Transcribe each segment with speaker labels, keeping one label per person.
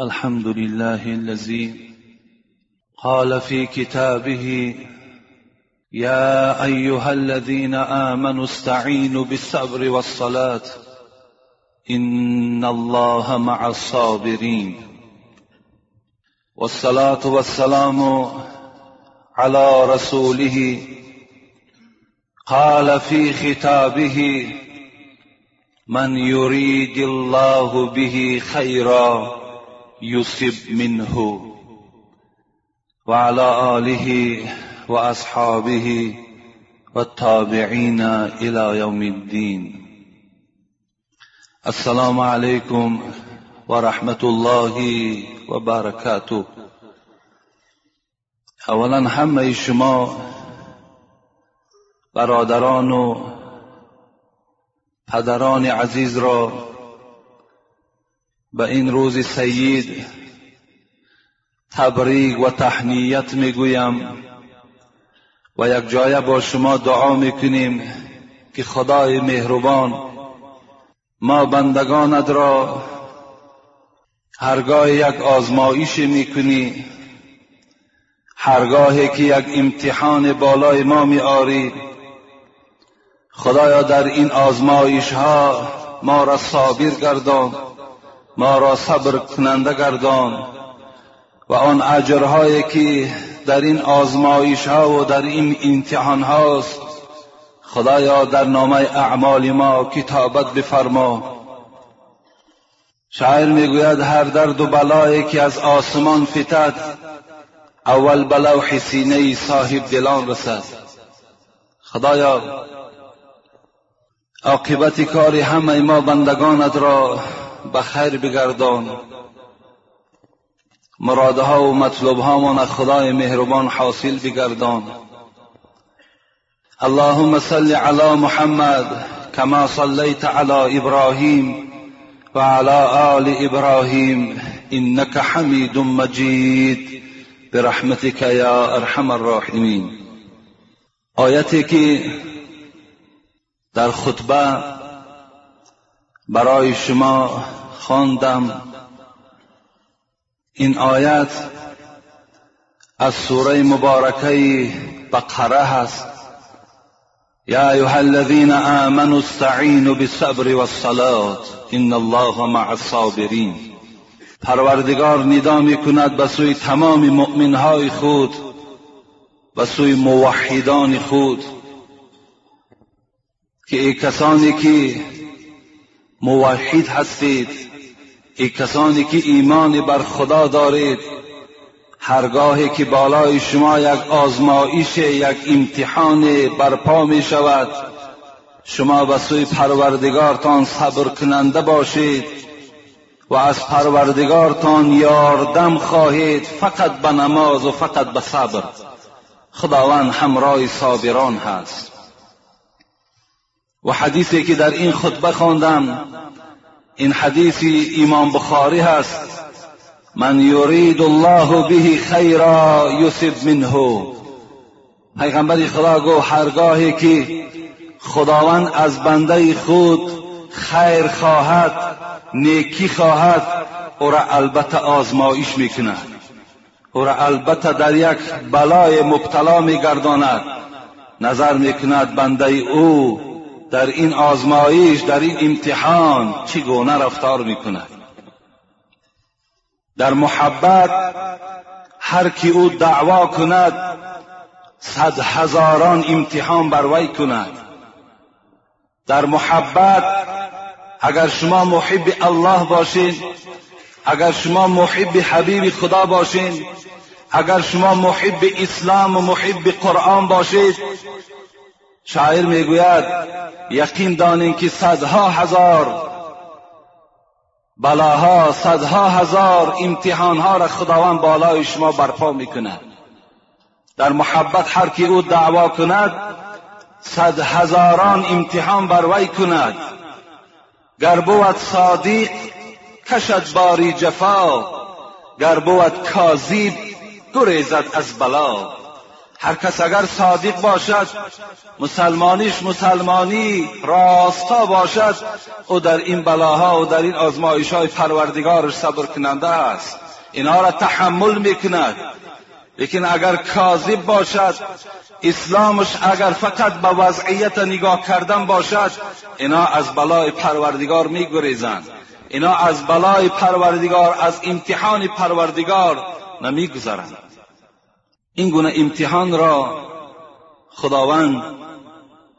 Speaker 1: الحمد لله الذي قال في كتابه يا أيها الذين آمنوا استعينوا بالصبر والصلاة إن الله مع الصابرين. والصلاة والسلام على رسوله قال في ختابه من يريد الله به خيرا يصب منه. وعلى آله وأصحابه والتابعين إلى يوم الدين. السلام عليكم ورحمة الله وبركاته. اولا همه شما برادران و پدران عزیز را به این روز سید تبریک و تحنیت می‌گویم و یک جایه با شما دعا می‌کنیم که خدای مهربان ما بندگانت را هرگاه یک آزمایش می‌کنی هرگاهی که یک امتحان بالای ما میآری خدایا در این آزمایش ها ما را صابر گردان. ما را صبر کننده گردان و آن اجرهایی که در این آزمایش ها و در این امتحان هاست خدایا در نامه اعمال ما کتابت بفرما. شاعر می‌گوید هر درد و بلایی که از آسمان فتد اول به لوح سینه صاحب دلان رسد. خدایا عاقبت کار همه ما بندگانت را به خیر بگردان. مرادها و مطلوبهامان از خدای مهربان حاصل بگردان. اللهم صل على محمد كما صليت على ابراهيم وعلى آل ابراهيم انك حميد مجيد برحمتك یا ارحم الراحمین. آیتی که در خطبه برای شما خواندم. این آیت از سوره مبارکه بقره هست. یا ایها الذین آمنوا استعینوا بالصبر والصلاة ان الله مع الصابرین. پروردگار ندا کند به سوی تمام مؤمنهای خود به سوی موحدان خود که ای کسانی که موحد هستید ای کسانی که ایمان بر خدا دارید هرگاهی که بالای شما یک آزمایش یک امتحان برپا می شود شما به سوی پروردگارتان صبر کننده باشید و از پروردگارتان یاردم خواهید فقط به نماز و فقط به صبر. خداوند همراه صابران هست. و حدیثی که در این خطبه خواندم این حدیث امام بخاری هست من یرید الله به خیرا یصب منه. پیغمبر خدا گو هرگاهی که خداوند از بنده خود خیر خواهد نیکی خواهد او را البته آزمایش می‌کند. او را البته در یک بلای مبتلا میگرداند. نظر می‌کند بنده او در این آزمایش در این امتحان چگونه رفتار می‌کند؟ در محبت هر کی او دعوا کند صد هزاران امتحان بر وی کند. در محبت اگر شما محب الله باشید اگر شما محب حبیب خدا باشید اگر شما محب اسلام و محب قرآن باشید شاعر می‌گوید یقین دانین که صدها هزار بلاها صدها هزار امتحانها را خداوند بالای شما برپا می‌کند. در محبت هر کی او دعوا کند صد هزاران امتحان بر وی کند. گر بود صادق کشد باری جفا گر بود کاذب گریزد از بلا. هر کس اگر صادق باشد مسلمانیش مسلمانی راستا باشد او در این بلاها و در این آزمایش های پروردگارش صبر کننده است. اینها را تحمل می‌کند. لیکن اگر کاذب باشد اسلامش اگر فقط به وضعیت نگاه کردن باشد اینا از بلای پروردگار میگریزند. اینا از بلای پروردگار از امتحان پروردگار نمیگذرند. این گونه امتحان را خداوند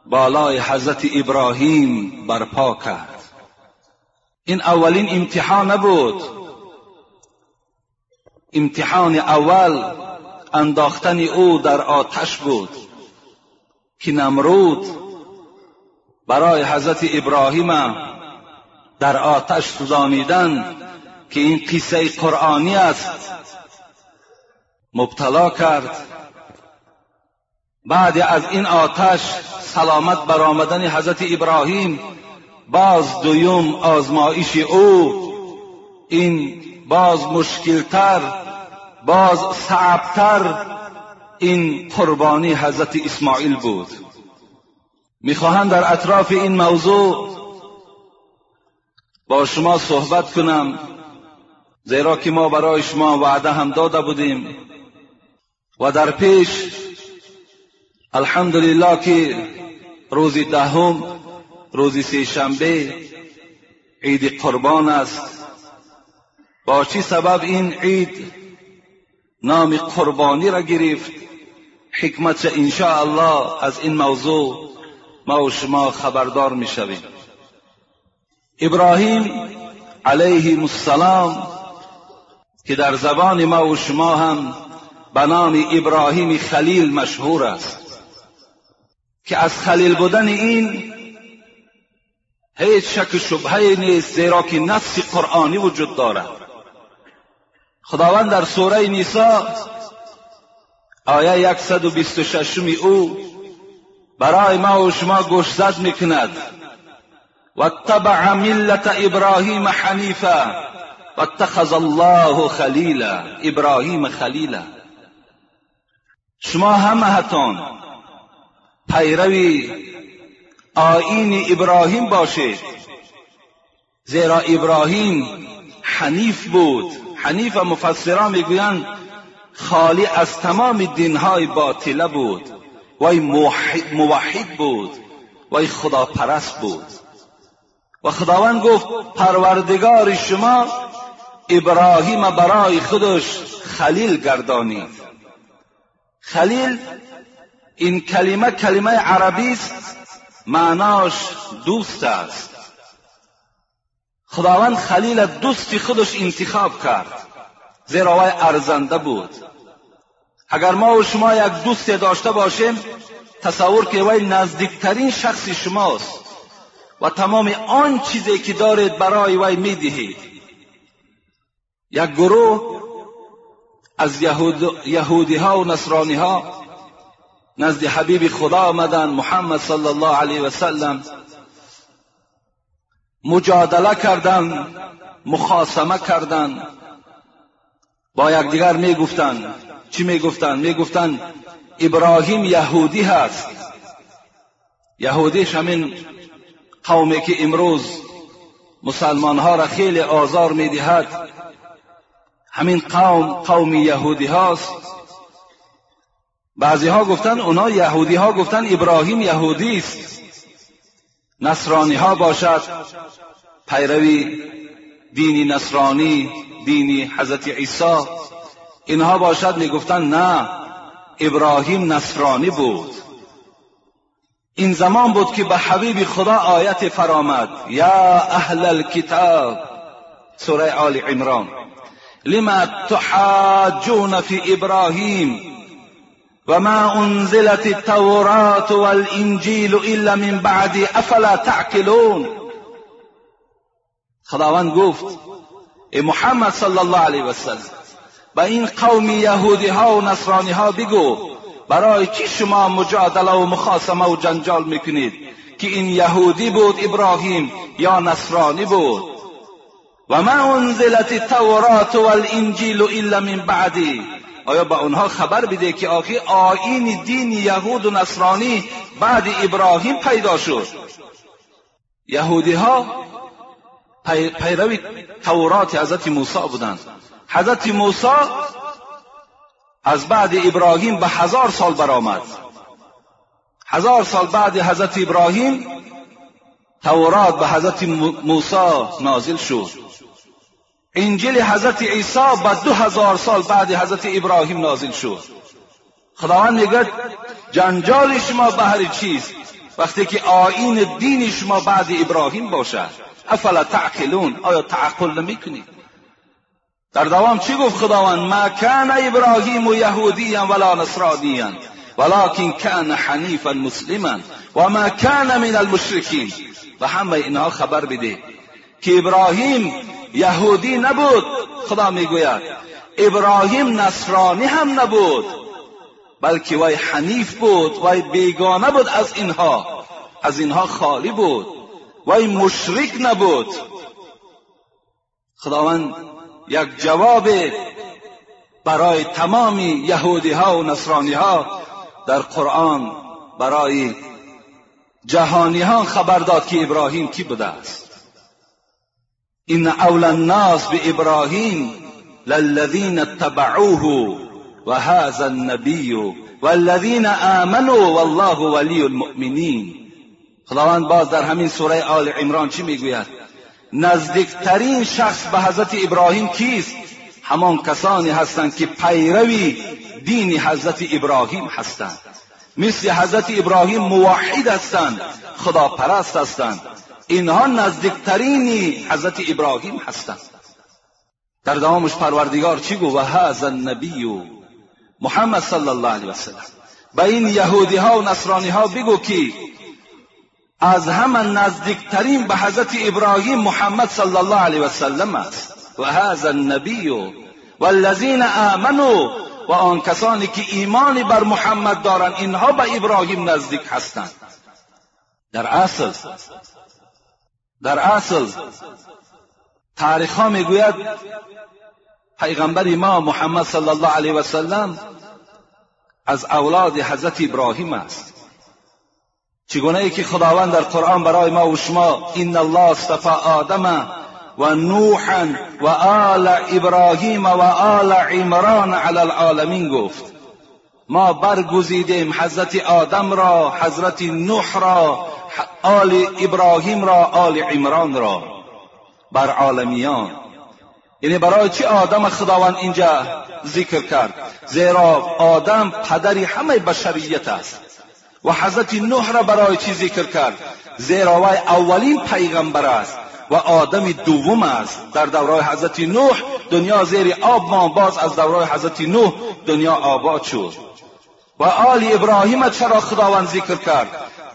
Speaker 1: بالای حضرت ابراهیم برپا کرد. این اولین امتحان نبود. امتحان اول انداختن او در آتش بود که نمرود برای حضرت ابراهیم در آتش سوزانیدن که این قصه قرآنی است. مبتلا کرد. بعد از این آتش سلامت برآمدن حضرت ابراهیم باز دویم آزمایش او. این باز مشکلتر باز صعبتر این قربانی حضرت اسماعیل بود. می‌خواهم در اطراف این موضوع با شما صحبت کنم زیرا که ما برای شما وعده هم داده بودیم. و در پیش الحمدلله که روز دهم روز سه شنبه عید قربان است. با چی سبب این عید؟ نام قربانی را گرفت. حکمت انشاء الله از این موضوع ما و شما خبردار می شویم. ابراهیم علیه السلام که در زبان ما و شما هم به نام ابراهیم خلیل مشهور است. که از خلیل بودن این هیچ شک شبهه نیست زیرا که نفس قرآنی وجود دارد. خداوند در سوره نیسا آیه 126 او برای ما و شما گوشزد می‌کند. واتبع ملت ابراهیم حنیفا واتخذ الله خلیلا ابراهیم خلیلا. شما همهتان پیروی آیین ابراهیم باشید زیرا ابراهیم حنیف بود. حنیف مفسران می‌گویند خالی از تمام دینهای باطله بود. وی موحد بود. وی خدا پرست بود. و خداوند گفت پروردگار شما ابراهیم برای خودش خلیل گردانید خلیل این کلمه کلمه عربی است معناش دوست است. خداوند خلیل دوستی خودش انتخاب کرد زیرا وی ارزنده بود. اگر ما و شما یک دوست داشته باشیم تصور که وی نزدیکترین شخص شماست و تمام آن چیزی که دارید برای وی می‌دهید. یک گروه از یهودی ها و نصرانی ها نزد حبیب خدا آمدن محمد صلی الله علیه و سلم. مجادله کردن مخاسمه کردن. با یکدیگر می‌گفتند چی می‌گفتند می‌گفتند ابراهیم یهودی هست. یهودیش همین قومی که امروز مسلمان ها را خیلی آزار می‌دهد. همین قوم قوم یهودی هاست. بعضی ها گفتن اونا یهودی ها گفتن ابراهیم یهودی است. نصرانی ها باشد. پیروی دینی نصرانی دینی حضرت عیسی. اینها باشد می‌گفتن نه ابراهیم نصرانی بود. این زمان بود که به حبیب خدا آیت فرامد. یا اهل الكتاب سوره آل عمران. لما تحاجون في ابراهیم وما أنزلت التوراة والانجیل إلا من بعد أفلا تعقلون؟ خداوند گفت ای محمد صلی الله علیه و سلم به این قوم یهودی ها و نصرانی ها بگو برای چی شما مجادله و مخاصمه و جنجال میکنید که این یهودی بود ابراهیم یا نصرانی بود؟ و ما انزلت التورات والانجیل الا من بعدی. آیا به اونها خبر بده که آخی آین دین یهود و نصرانی بعد ابراهیم پیدا شد؟ یهودی ها پیروی تورات حضرت موسی بودند. حضرت موسی از بعد ابراهیم به هزار سال برآمد. هزار سال بعد حضرت ابراهیم تورات به حضرت موسی نازل شد. انجیل حضرت عیسی به دو هزار سال بعد حضرت ابراهیم نازل شد. خداوند میگه جنجال شما به هر چیز وقتی که آین دین شما بعد ابراهیم باشد. افلا تعقلون؟ آیا تعقل نمی‌کنید؟ در دوام چی گفت خداوند؟ ما کان ابراهیم و یهودیا ولا نصرانیا کان حنیفا مسلما و ما کان من المشرکین. و همه اینها خبر بده که ابراهیم یهودی نبود. خدا می‌گوید ابراهیم نصرانی هم نبود. بلکه وی حنیف بود وی بیگانه بود از اینها. از اینها خالی بود. وی مشرک نبود. خداوند یک جواب برای تمام یهودی ها و نصرانی ها در قرآن برای جهانی ها خبر داد که ابراهیم کی بوده است. این اول الناس به ابراهیم للذین اتبعوه و هذا النبی والذین آمنوا والله ولی المؤمنین خداوند باز در همین سوره آل عمران چی میگوید؟ نزدیکترین شخص به حضرت ابراهیم کیست؟ همان کسانی هستند که پیروی دین حضرت ابراهیم هستند. مثل حضرت ابراهیم موحد هستند خداپرست هستند. اینها نزدیکترین حضرت ابراهیم هستند. در دوامش پروردگار چی گو و هذا النبی محمد صلی الله علیه وسلم به این یهودی ها و نصرانی ها بگو که از همه نزدیکترین به حضرت ابراهیم محمد صلی الله علیه وسلم است. و هذا النبی والذین آمنوا و آن کسانی که ایمانی بر محمد دارند اینها به ابراهیم نزدیک هستند. در اصل در اصل تاریخ ها می‌گوید پیغمبر ما محمد صلی الله علیه و سلم از اولاد حضرت ابراهیم است. چگونه ای که خداوند در قرآن برای ما و شما این الله اصطفى آدم و نوحا و آل ابراهیم و آل عمران علی العالمین گفت. ما برگزیدیم حضرت آدم را حضرت نوح را آل ابراهیم را آل عمران را بر عالمیان. یعنی برای چی آدم خداوند اینجا ذکر کرد؟ زیرا آدم پدری همه بشریت است. و حضرت نوح را برای چی ذکر کرد؟ زیرا وی اولین پیغمبر است و آدم دوم است. در دوره حضرت نوح دنیا زیر آب ما باز از دوره حضرت نوح دنیا آباد شد. و آل ابراهیم چرا خداوند ذکر کرد؟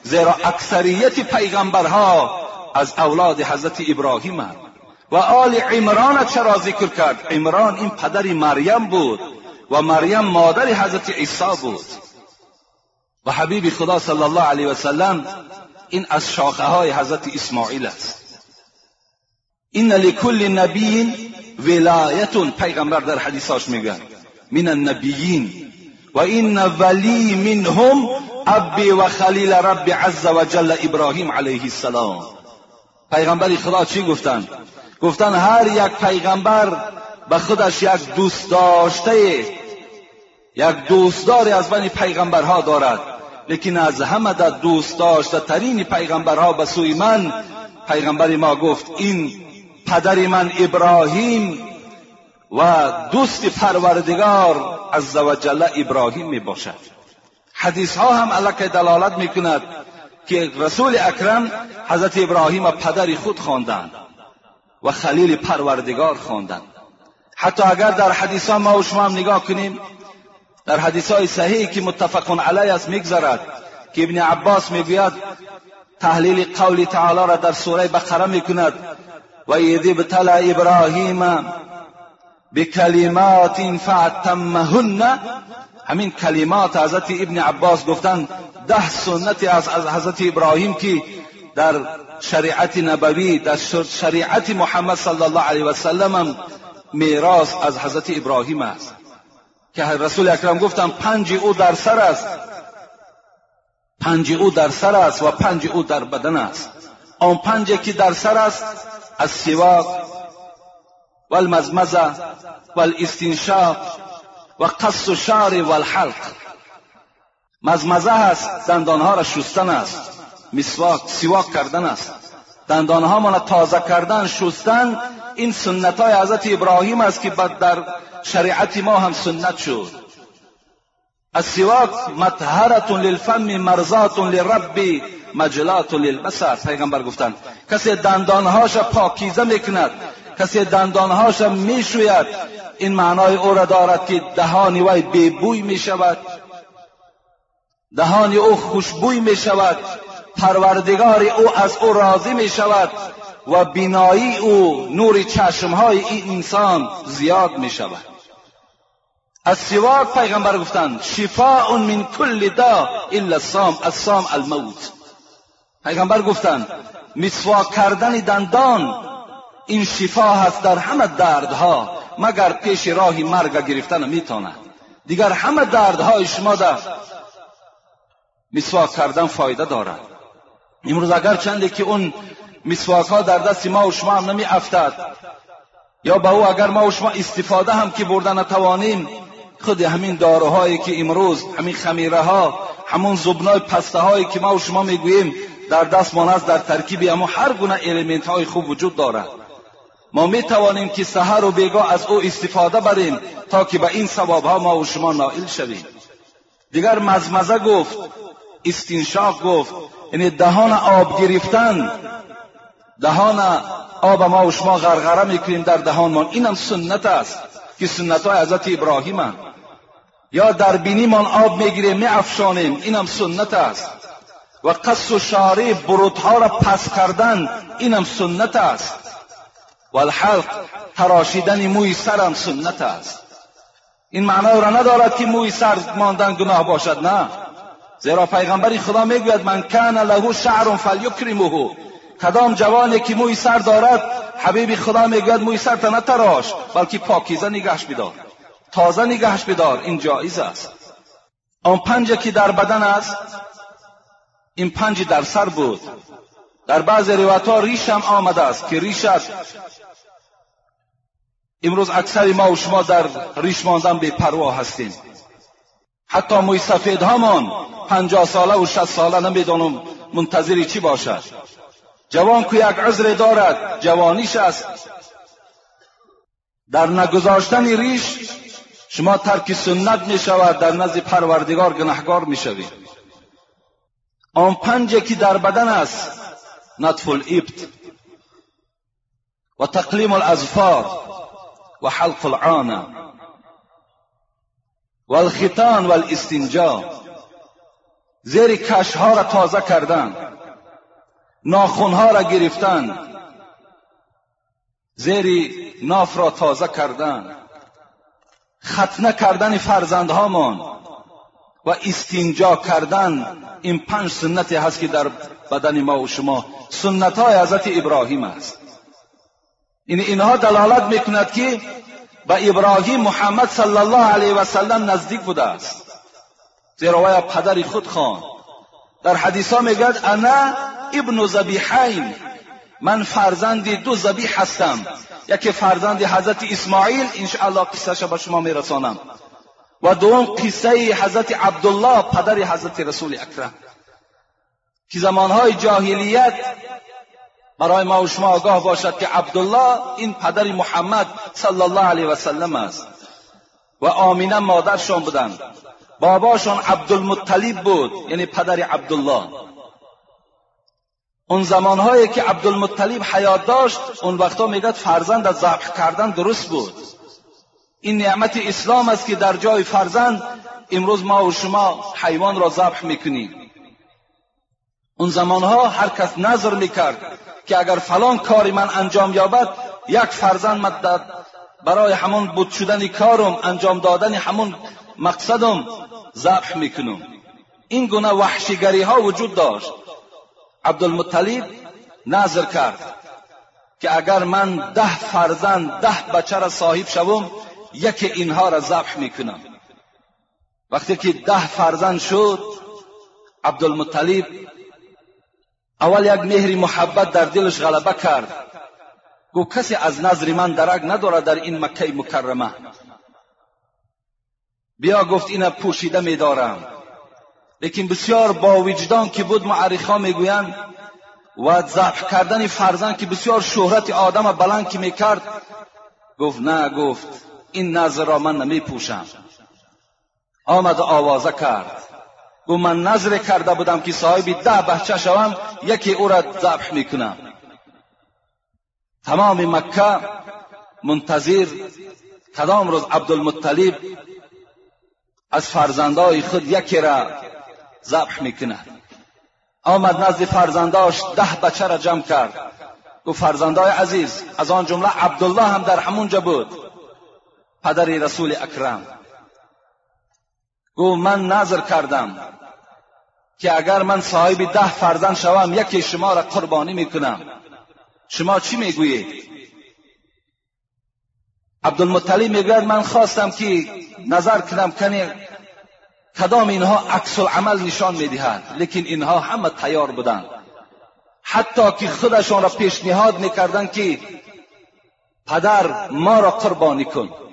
Speaker 1: زیرا اکثریت پیغمبرها از اولاد حضرت ابراهیم است و آل عمران چرا ذکر کرد؟ عمران این پدر مریم بود و مریم مادر حضرت عیسی بود. و حبیب خدا صلی الله علیه و سلم این از شاخه های حضرت اسماعیل است. این لکل نبی ولایت پیغمبر در حدیثاش میگه من النبیین. و این ولی منهم ابی و خلیل رب عز و جل ابراهیم علیه السلام. پیغمبر خدا چی گفتن؟ گفتن هر یک پیغمبر به خودش یک دوست داشته یک دوستداری از بین پیغمبرها دارد. لیکن از همه در دوست داشته ترین پیغمبرها به سوی من پیغمبر ما گفت این پدر من ابراهیم و دوست پروردگار از وجل ابراهیم می باشد. حدیث ها هم علکه دلالت می کند که رسول اکرم حضرت ابراهیم پدر خود خواندند و خلیل پروردگار خواندند. حتی اگر در حدیث ها ما و شما هم نگاه کنیم در حدیث های صحیحی که متفق علیه است میگذرد که ابن عباس می‌گوید تحلیل قول تعالی را در سوره بقره می‌کند و اذ ابتلى ابراهیم بکلمات فاتمهن همین کلمات حضرت ابن عباس گفتند ده سنت از حضرت ابراهیم که در شریعت نبوی در شریعت محمد صلی الله علیه و سلم میراث از حضرت ابراهیم است. که رسول اکرم گفتم پنج او در سر است. پنج او در سر است و پنج او در بدن است. آن پنج که در سر است از سواک و المزمزه و قص و شعر و الحلق. مزمزه هست دندانها را شستن است. مسواک سواک کردن است. دندانها را تازه کردن شستن. این سنت های حضرت ابراهیم است که در شریعت ما هم سنت شد. السواک مطهرت للفم مرزات للرب مجلات للبصر پیغمبر گفتند کسی دندانهاش پاکیزه می‌کند. کسی دندانهاش می‌شوید. این معنای او را دارد که دهان وی بیبوی می‌شود. دهان او خوشبوی می‌شود. پروردگار او از او راضی می‌شود و بینایی او نور چشمهای این انسان زیاد می‌شود. از سواک پیغمبر گفتند شفاء من کل دا الا الصام الصام الموت. پیغمبر گفتند مسواک کردن دندان این شفا هست در همه دردها مگر پیش راهی مرگ گرفتن می‌تواند دیگر همه دردهای شما در مسواک کردن فایده دارد. امروز اگر چنده که اون مسواک ها در دست ما و شما هم نمی افتد یا به او اگر ما و شما استفاده هم که بردن نتوانیم خود همین داروهایی که امروز همین خمیره ها همون زبنای پسته هایی که ما و شما می‌گوییم در دستمان است در ترکیب اما هر گونه الیمنت های خوب وجود دارد. ما می توانیم که سحر و بیگاه از او استفاده بریم تا که به این ثواب ها ما و شما نائل شویم. دیگر مزمزه گفت استنشاق گفت یعنی دهان آب گرفتن دهان آب ما و شما غرغره می‌کنیم در دهانمان. اینم سنت است که سنت های حضرت ابراهیم یا در بینیمان آب می‌گیریم میافشانیم. اینم سنت است. و قص و شاره برودها را پس کردن اینم سنت است. و الحلق تراشیدن موی سرم سنت است. این معنا را ندارد که موی سر ماندن گناه باشد نه. زیرا پیغمبر خدا می‌گوید من کان له شعر فلیکرمه. کدام جوانی که موی سر دارد حبیب خدا می‌گوید موی سر تا نتراش بلکه پاکیزه نگهش بدار. تازه نگهش بدار این جایز است. آن پنج که در بدن است این پنج در سر بود. در بعض روایت ها ریش هم آمده است که ریشت امروز اکثر ما و شما در ریش ماندن بی پروا هستیم. حتی موی سفید همان پنجاه ساله و شست ساله نمی‌دانم منتظری چی باشد. جوان که یک عذر دارد جوانیش است. در نگذاشتن ریش شما ترک سنت می شود در نزد پروردگار گناهکار می شوید آن پنجه که در بدن است نطف الابت و تقلیم الاظفار و حلق العانه و الختان و الاستنجا زیر کشها را تازه کردن. ناخونها را گرفتن. زیر ناف را تازه کردن. ختنه کردن فرزندهامان و استنجا کردن این پنج سنتی هست که در بدن ما و شما سنت های حضرت ابراهیم است. این اینها دلالت می‌کند که به ابراهیم محمد صلی الله علیه و سلم نزدیک بوده است زیرا وی پدر خود خواند در حدیث ها میگد انا ابن زبیحین من فرزند دو زبیح هستم یکی فرزند حضرت اسماعیل انشاءالله قصهش به شما میرسانم و دوم قصه حضرت عبدالله پدر حضرت رسول اکرم که زمانهای جاهلیت برای ما و شما آگاه باشد که عبدالله این پدر محمد صلی الله علیه و سلم است. و آمینه مادرشان بودند. باباشان عبدالمطلب بود یعنی پدر عبدالله. اون زمانهایی که عبدالمطلب حیات داشت اون وقتا میگد فرزند از ذبح کردن درست بود. این نعمت اسلام است که در جای فرزند امروز ما و شما حیوان را ذبح می‌کنیم. اون زمانها هر کس نظر می‌کرد که اگر فلان کاری من انجام یابد یک فرزند مدد برای همون بود شدن کارم انجام دادن همون مقصدم ذبح می‌کنم. این گونه وحشیگری ها وجود داشت. عبدالمطلب نظر کرد که اگر من ده فرزند ده بچه را صاحب شوم یکی اینها را ذبح می‌کنم. وقتی که ده فرزند شد عبدالمطلب اول یک مهری محبت در دلش غلبه کرد. گو کسی از نظر من درک ندارد در این مکه مکرمه. بیا گفت اینا پوشیده میدارم لیکن بسیار با وجدان که بود معرخا می‌گویند و ضعف کردن فرزند که بسیار شهرت آدم بلند که می‌کرد گفت نه گفت این نظر را من نمی پوشم. آمد آوازه کرد. گفت من نظر کرده بودم که صاحب ده بچه شوم یکی او را ذبح می‌کنم. تمام مکه منتظر کدام روز عبدالمطلب از فرزندای خود یکی را ذبح می‌کند. آمد نزد فرزنداش ده بچه را جمع کرد. گفت فرزندای عزیز از آن جمله عبدالله هم در همونجا بود. پدر رسول اکرم. گفت من نظر کردم که اگر من صاحب ده فرزند شوم یکی شما را قربانی می‌کنم. شما چی می‌گویید؟ عبدالمطلب می‌گوید من خواستم که نظر کنم کنی کدام اینها عکس عمل نشان می‌دهد لیکن اینها همه تیار بودند. حتی که خودشان را پیشنهاد می‌کردند که پدر ما را قربانی کن.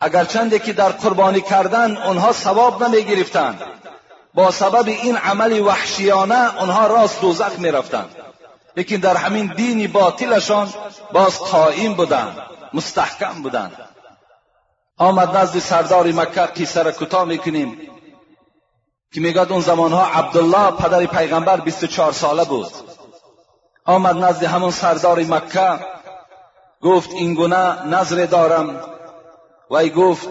Speaker 1: اگرچنده که در قربانی کردن آنها ثواب نمی‌گرفتند با سبب این عمل وحشیانه آنها راست دوزخ می‌رفتند لیکن در همین دینی باطلشان باز قائم بودند مستحکم بودند آمد نزد سردار مکه قصه را کوتاه می‌کنیم که میگد اون زمانها عبدالله پدر پیغمبر 24 ساله بود. آمد نزد همون سردار مکه گفت این گونه نظر دارم و ای گفت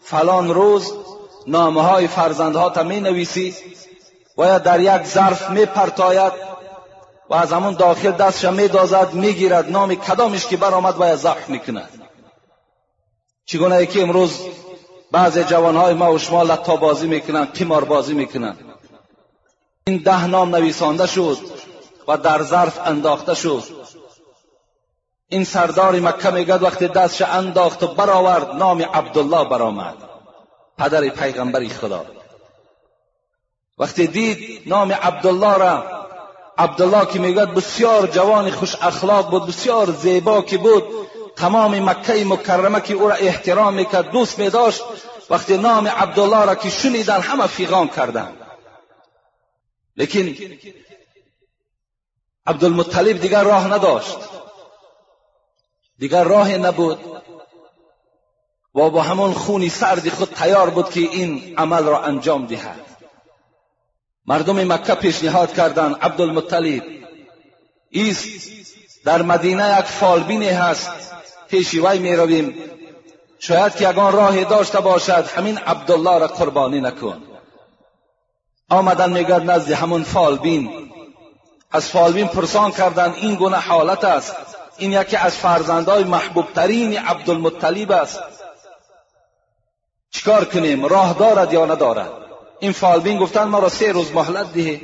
Speaker 1: فلان روز نامه های فرزندها تا می نویسی و یا در یک ظرف می پرتاید و از همون داخل دستش می دازد می گیرد نام کدامش که برآمد و یا ضعف می کند چگونه که امروز بعضی جوانهای ما و شما لطا بازی می‌کنند قمار بازی می‌کنند این ده نام نویسانده شد و در ظرف انداخته شد. این سردار مکه میگد وقتی دستش انداخت و برآورد نام عبدالله برآمد. پدر پیغمبری خدا. وقتی دید نام عبدالله را عبدالله که میگد بسیار جوان خوش اخلاق بود بسیار زیبا که بود تمام مکه مکرمه که او را احترام می‌کرد دوست میداشت وقتی نام عبدالله را که شنیدن همه فیغان کردند لیکن عبدالمطلب دیگر راه نداشت. دیگر راه نبود. و با همون خونی سردی خود تیار بود که این عمل را انجام دهد. مردم مکه پیشنهاد کردند عبدالمطلب ایست در مدینه یک فالبینی هست پیش وی می رویم شاید که یگان راهی داشته باشد همین عبدالله را قربانی نکن. آمدن میگرد نزد همون فالبین. از فالبین پرسان کردن این گونه حالت است. این یکی از فرزندهای محبوبترین عبدالمطلب است. چیکار کنیم؟ راه دارد یا ندارد؟ این فالبین گفتن ما را سه روز مهلت ده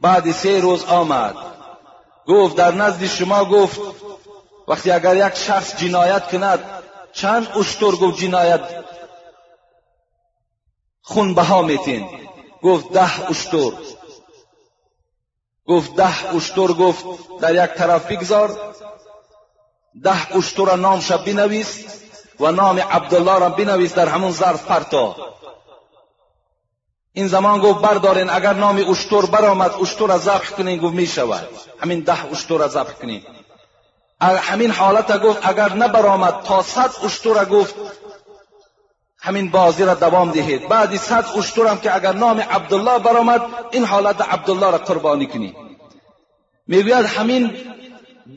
Speaker 1: بعد سه روز آمد. گفت در نزد شما گفت وقتی اگر یک شخص جنایت کند چند اشتر گفت جنایت؟ خون بها میتین. گفت ده اشتر. گفت ده اشتر گفت در یک طرف بگذار. ده اشتر نامش بنویس و نام عبدالله را بنویس در همون ظرف پرتا این زمان گفت بردارین اگر نام اشتر برآمد اشتر را ذبح کنین گفت می شود همین ده اشتر را ذبح کنین. همین حالت گفت اگر نبرآمد تا صد اشتر گفت همین بازی را دوام دهید. بعدی صد اشترم که اگر نام عبدالله برآمد این حالت عبدالله را قربانی کنی می‌گوید همین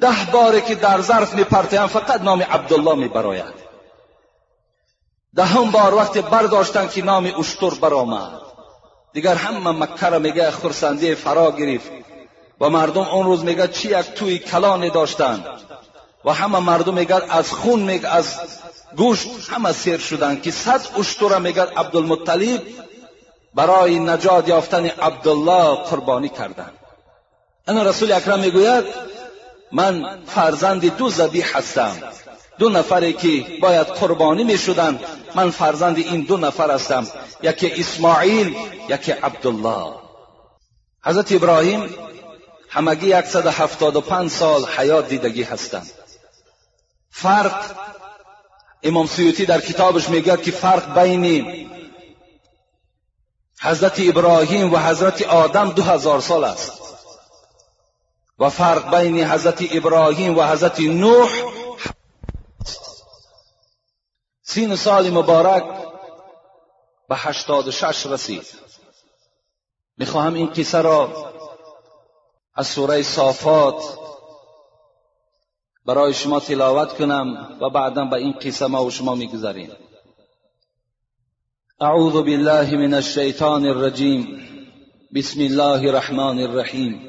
Speaker 1: ده باره که در ظرف میپرتیم فقط نام عبدالله میبراید. دهم بار وقت برداشتن که نام اشتر برآمد. دیگر همه مکه را میگه خرسندی فرا گرفت. و مردم اون روز میگه چی یک توی کلانی داشتند و همه مردم میگه از خون میگه از گوشت همه سیر شدند که صد اشتر میگه عبدالمطلب برای نجات یافتن عبدالله قربانی کردند انا رسول اکرم می‌گوید من فرزند دو زبیح هستم. دو نفری که باید قربانی می شدن من فرزند این دو نفر هستم. یکی اسماعیل یکی عبدالله. حضرت ابراهیم همگی 175 سال حیات دیدگی هستند. فرق امام سیوتی در کتابش میگه که فرق بین حضرت ابراهیم و حضرت آدم دو هزار سال است. و فرق بین حضرت ابراهیم و حضرت نوح. سین سال مبارک به هشتاد و شش رسید. می‌خواهم این قصه را از سوره صافات برای شما تلاوت کنم و بعدا به این قصه ما و شما می‌گذاریم. اعوذ بالله من الشیطان الرجیم. بسم الله الرحمن الرحیم.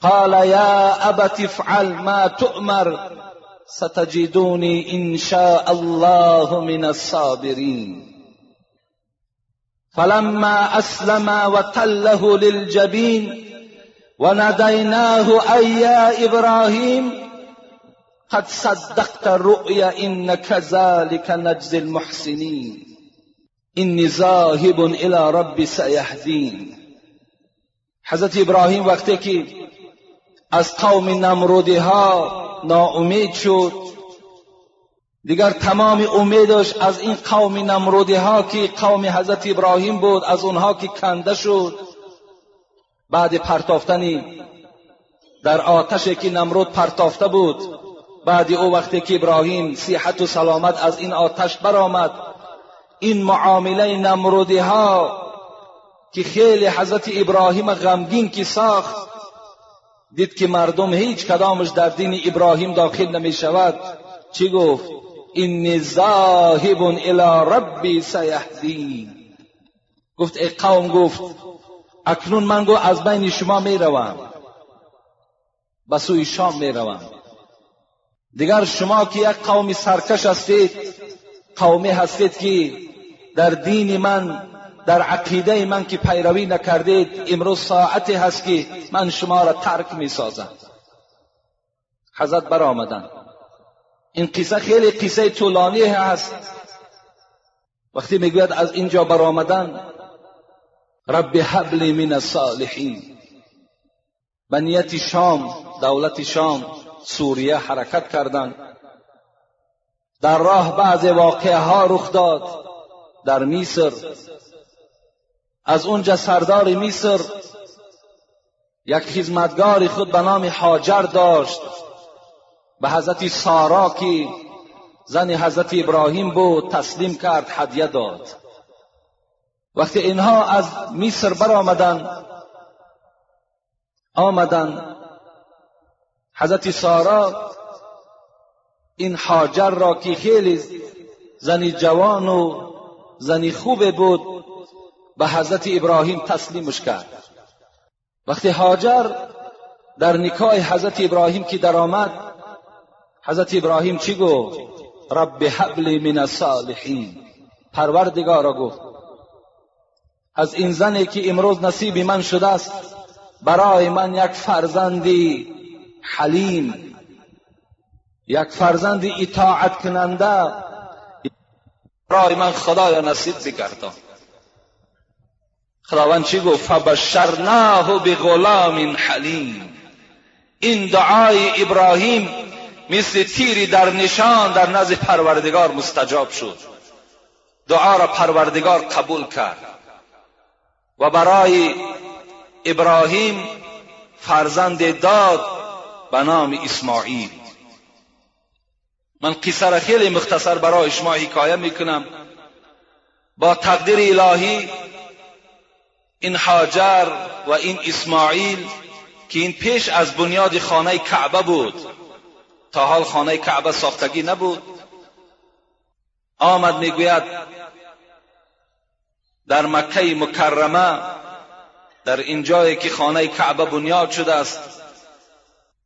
Speaker 1: قال يا أبت افعل ما تؤمر ستجدوني إن شاء الله من الصابرين. فلما أسلم وتله للجبين وناديناه أي يا إبراهيم قد صدقت الرؤيا إن كذلك نجزي المحسنين. إني ذاهب إلى ربي سيهدين. حضرت ابراهیم وقتی که از قوم نمرودی ها ناامید شد. دیگر تمام امیدش از این قوم نمرودی ها که قوم حضرت ابراهیم بود از اونها که کنده شد. بعد پرتافتنی در آتشی که نمرود پرتافته بود بعد او وقتی که ابراهیم صحت و سلامت از این آتش برآمد این معامله نمرودی ها که خیلی حضرت ابراهیم غمگین که ساخت دید که مردم هیچ کدامش در دین ابراهیم داخل نمی شود چی گفت؟ این ذاهب الى ربی سیهدین گفت ای قوم گفت اکنون من گو از بین شما می روم به سوی شام می روم دیگر شما که یک قوم سرکش هستید قومی هستید که در دین من در عقیده من که پیروی نکردید امروز ساعتی هست که من شما را ترک می سازم حضرت برآمدند این قصه خیلی قصه طولانی هست. وقتی می‌گوید از اینجا برآمدن رب حبل من الصالحین. به نیت شام دولت شام سوریه حرکت کردند. در راه بعض واقعه ها رخ داد. در مصر از اونجا سردار مصر یک خدمتگار خود به نام حاجر داشت. به حضرت سارا که زن حضرت ابراهیم بود تسلیم کرد هدیه داد. وقتی اینها از مصر برآمدند آمدند حضرت سارا این حاجر را که خیلی زنی جوان و زنی خوب بود به حضرت ابراهیم تسلیمش کرد. وقتی هاجر در نکاح حضرت ابراهیم که درآمد حضرت ابراهیم چی گفت؟ رب حبل من الصالحین. پروردگارا گفت از این زنی که امروز نصیب من شده است برای من یک فرزندی حلیم یک فرزند اطاعت کننده برای من خدایا نصیب بگردان. خداوند چی گفت؟ فبشرناه بغلام حلیم. این دعای ابراهیم مثل تیری در نشان در نزد پروردگار مستجاب شد. دعا را پروردگار قبول کرد. و برای ابراهیم فرزند داد به نام اسماعیل. من قصه را خیلی مختصر برای شما حکایه می‌کنم. با تقدیر الهی این حاجر و این اسماعیل که این پیش از بنیاد خانه کعبه بود. تا حال خانه کعبه ساختگی نبود. آمد می‌گوید در مکه مکرمه در این جایی که خانه کعبه بنیاد شده است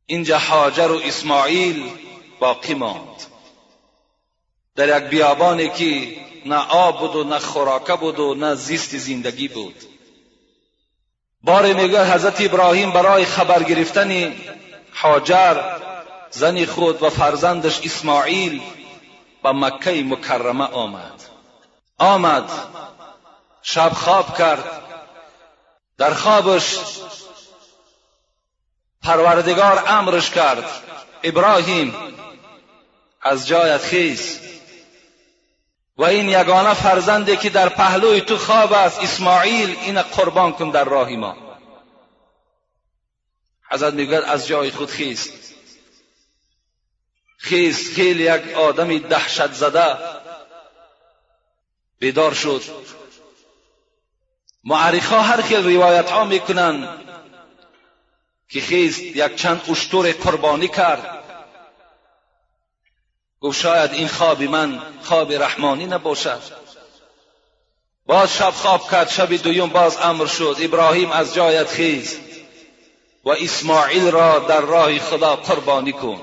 Speaker 1: اینجا حاجر و اسماعیل باقی ماند. در یک بیابانی که نه آب بود و نه خوراکه بود و نه زیست زندگی بود. بار میگه حضرت ابراهیم برای خبر گرفتن حاجر زن خود و فرزندش اسماعیل به مکه مکرمه آمد. آمد شب خواب کرد. در خوابش پروردگار امرش کرد. ابراهیم از جایت خیز. و این یگانه فرزندی که در پهلوی تو خواب است اسماعیل این قربان کن در راه ما. حضرت می‌گوید از جای خود خیست. خیست خیلی یک آدمی دهشت زده. بیدار شد. معرخا هر خیل روایت ها می‌کنن که خیست یک چند اشتور قربانی کرد. گفت شاید این خواب من خواب رحمانی نباشد. باز شب خواب کرد شب دویم باز امر شد. ابراهیم از جایت خیز و اسماعیل را در راه خدا قربانی کن.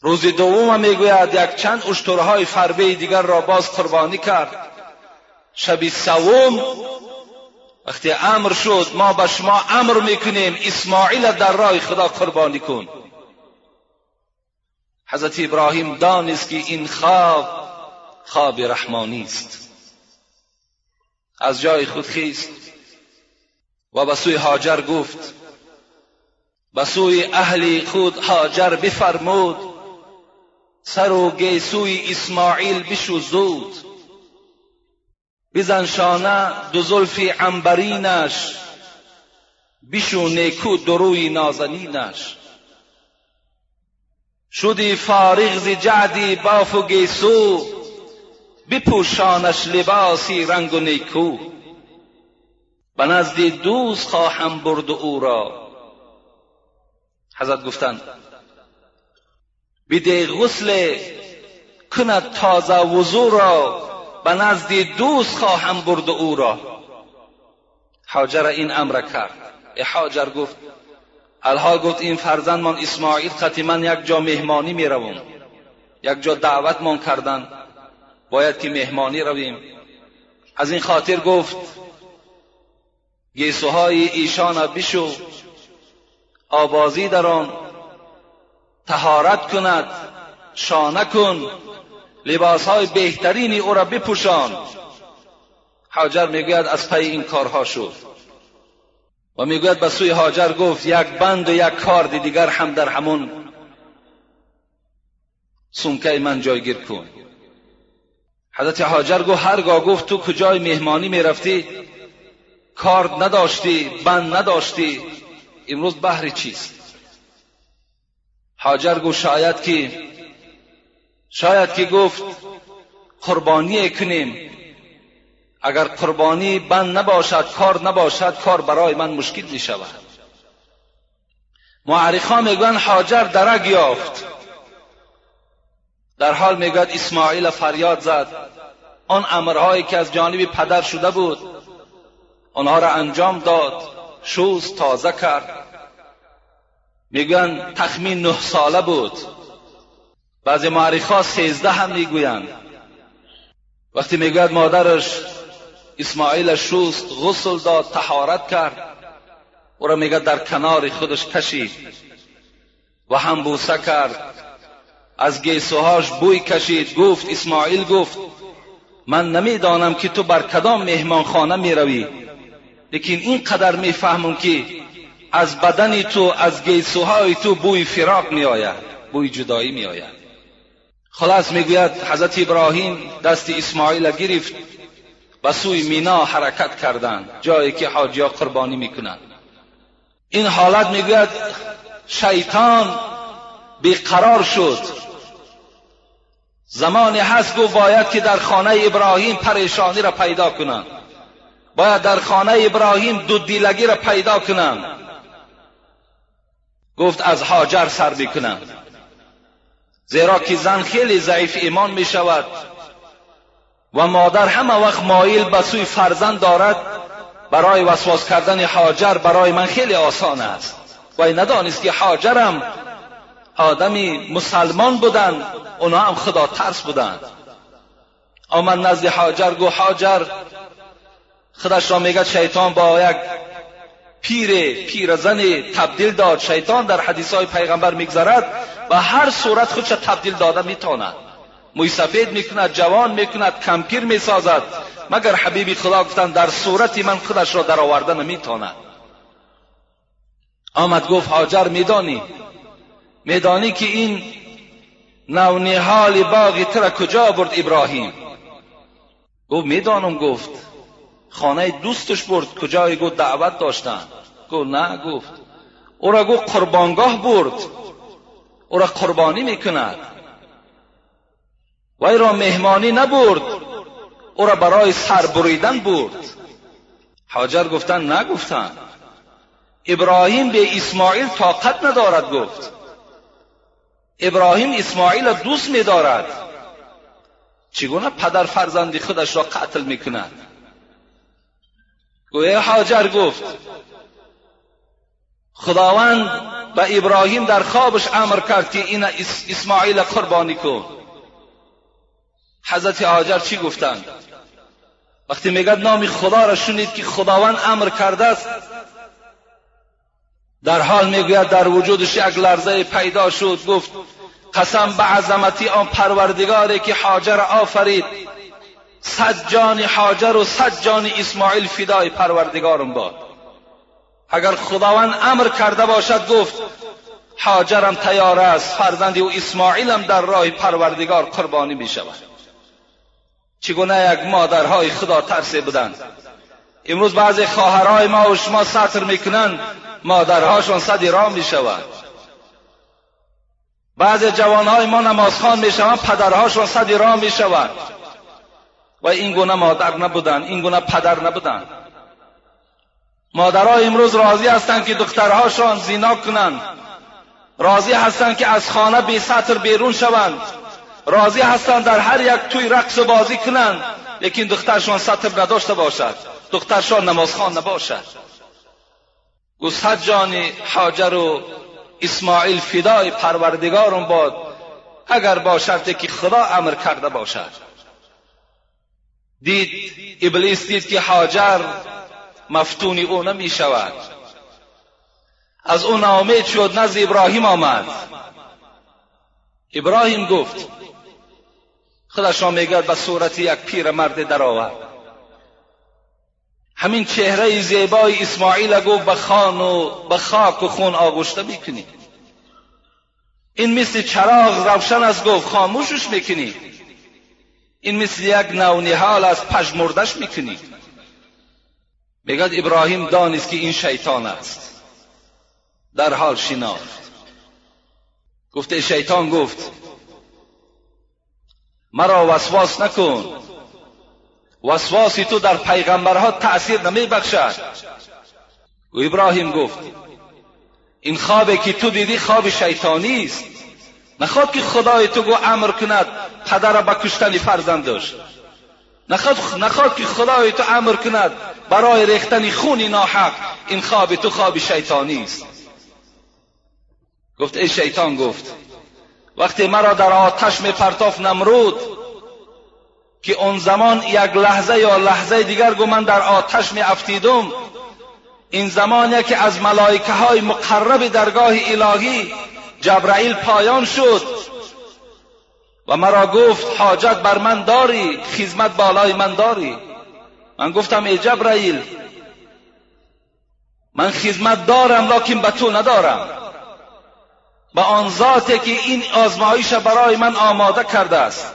Speaker 1: روز دوم می‌گوید یک چند اشترهای فربه دیگر را باز قربانی کرد. شب سوم وقتی امر شد ما به شما امر می‌کنیم اسماعیل در راه خدا قربانی کن. حضرت ابراهیم دانست که این خواب خواب رحمانی است. از جای خود خیست و به سوی هاجر گفت به سوی اهل خود هاجر بفرمود سر و گیسوی اسماعیل بشو زود. بزن شانه دو زلفی عنبرینش بشو نیکو دروی نازنینش. شدی فارغ ز جعدی باف و گیسو بپوشانش لباسی رنگ و نیکو. به نزد دوست خواهم برد او را. حضرت گفتند بده غسل کند تازه وضو را. به نزد دوست خواهم برد او را. حاجر این امر کرد. حاجر گفت الها گفت این فرزندمان اسماعیل خطی من یک جا مهمانی می روم یک جا دعوت من کردن باید که مهمانی رویم. از این خاطر گفت گیسوهای ایشان بشو آبازی در آن تهارت کند شانه کن لباسهای بهترینی او را بپوشان. حاجر می‌گوید از پی این کارها شد. و می‌گوید به سوی هاجر گفت یک بند و یک کارد دیگر هم در همون سمکه من جایگیر کن. حضرت هاجر گفت هرگاه گفت تو کجای مهمانی می‌رفتی؟ کارد نداشتی بند نداشتی امروز بحر چیست؟ هاجر گفت شاید که شاید که گفت قربانی کنیم. اگر قربانی بند نباشد کار نباشد کار برای من مشکل می شود معرخا می‌گویند حاجر درک یافت. در حال می‌گوید اسماعیل فریاد زد. آن امرهایی که از جانب پدر شده بود آنها را انجام داد شوز تازه کرد. می‌گویند تخمین نه ساله بود. بعضی معرخا سیزده هم می‌گویند. وقتی می‌گوید مادرش اسماعیل شوست غسل داد تحارت کرد. او را میگه در کنار خودش کشید. و هم بوسه کرد. از گیسوهاش بوی کشید. گفت اسماعیل گفت من نمی‌دانم که تو بر کدام مهمانخانه می‌روی. لیکن این قدر می‌فهمم که از بدن تو از گیسوهای تو بوی فراق میآید بوی جدایی میآید. خلاص می‌گوید حضرت ابراهیم دست اسماعیل گرفت. به سوی مینا حرکت کردند جایی که حاجیا قربانی می‌کنند. این حالت می‌گوید شیطان بیقرار شد. زمانی هست گفت باید که در خانه ابراهیم پریشانی را پیدا کنند. باید در خانه ابراهیم دو دیلگی را پیدا کنند. گفت از حاجر سر بکنند زیرا که زن خیلی ضعیف ایمان می شود و مادر همه وقت مایل به سوی فرزند دارد برای وسواس کردن حاجر برای من خیلی آسان است. و ندانست که حاجرم آدمی مسلمان بودند اونا هم خدا ترس بودند. آمد نزد حاجر گو حاجر خودش را میگد شیطان با یک پیر پیرزن تبدیل داد. شیطان در حدیث های پیغمبر میگذرد و هر صورت خودش تبدیل داده می‌تواند. موی سفید می‌کند جوان می‌کند کمپیر می‌سازد. مگر حبیبی خدا گفتند در صورتی من خودش را در آورده نمی‌تواند آمد گفت حاجر میدانی میدانی که این نونیحال باغی تر کجا برد ابراهیم؟ گفت می‌دانم گفت. خانه دوستش برد کجای گفت دعوت داشتن. گفت نه گفت. او را گفت قربانگاه برد. او را قربانی می‌کند. وی را مهمانی نبرد او را برای سر بریدن برد. حاجر گفتن نگفتن. ابراهیم به اسماعیل طاقت ندارد گفت. ابراهیم اسماعیل دوست میدارد. چگونه پدر فرزندی خودش را قتل می‌کند؟ گویا حاجر گفت خداوند به ابراهیم در خوابش امر کرد که این اسماعیل قربانی کن. حضرت حاجر چی گفتند؟ وقتی میگد نام خدا را شنید که خداوند امر کرده است در حال می‌گوید در وجودش یک لرزه پیدا شد گفت قسم به عظمتی آن پروردگاری که حاجر آفرید. صد جان حاجر و صد جان اسماعیل فدای پروردگارم باد. اگر خداوند امر کرده باشد گفت حاجرم تیار است فرزندی و اسماعیلم در راه پروردگار قربانی می شود چگونه یک مادرهای خدا ترسه بودند. امروز بعضی خواهرهای ما و شما سطر می‌کنند مادرهاشون صدی را می شود بعضی جوانهای ما نمازخوان می شوند پدرهاشون صدی را می شود و این گونه مادر نبودند این گونه پدر نبودند. مادرها امروز راضی هستند که دخترهاشان زینا کنند. راضی هستند که از خانه بی سطر بیرون شوند. راضی هستند در هر یک توی رقص و بازی کنند لیکن دخترشان سطر نداشته باشد. دخترشان نمازخوان نباشد. گو صد جان حاجر و اسماعیل فدای پروردگارم باد. اگر با شرطی که خدا امر کرده باشد. دید ابلیس دید که حاجر مفتون او نمی شود از او ناامید شد نزد ابراهیم آمد. ابراهیم گفت خودش را میگد به صورت یک پیر مرد درآورد. همین چهره زیبای اسماعیل گفت به خان و به خاک و خون آغشته می‌کنی. این مثل چراغ روشن است گفت خاموشش می‌کنی. این مثل یک نونیحال از پژمردش می‌کنی. میگد ابراهیم دانست که این شیطان است. در حال شناخت. گفته شیطان گفت مرا وسواس نکن. وسواسی تو در پیغمبرها تأثیر نمی بخشد و ابراهیم گفت این خوابی که تو دیدی خواب شیطانی است. نخواد که خدای تو گو امر کند پدر به کشتن فرزند داشت. نخواد, نخواد که خدای تو امر کند برای ریختن خونی ناحق این خواب تو خواب شیطانی است. گفت ای شیطان گفت وقتی مرا در آتش می پرتاف نمرود که اون زمان یک لحظه یا لحظه دیگر گو من در آتش می افتیدم این زمانی که از ملائکه های مقرب درگاه الهی جبرائیل پایان شد و مرا گفت حاجت بر من داری خدمت بالای من داری. من گفتم ای جبرائیل من خدمت دارم لکن به تو ندارم. به آن ذاتی که این آزمایش برای من آماده کرده است.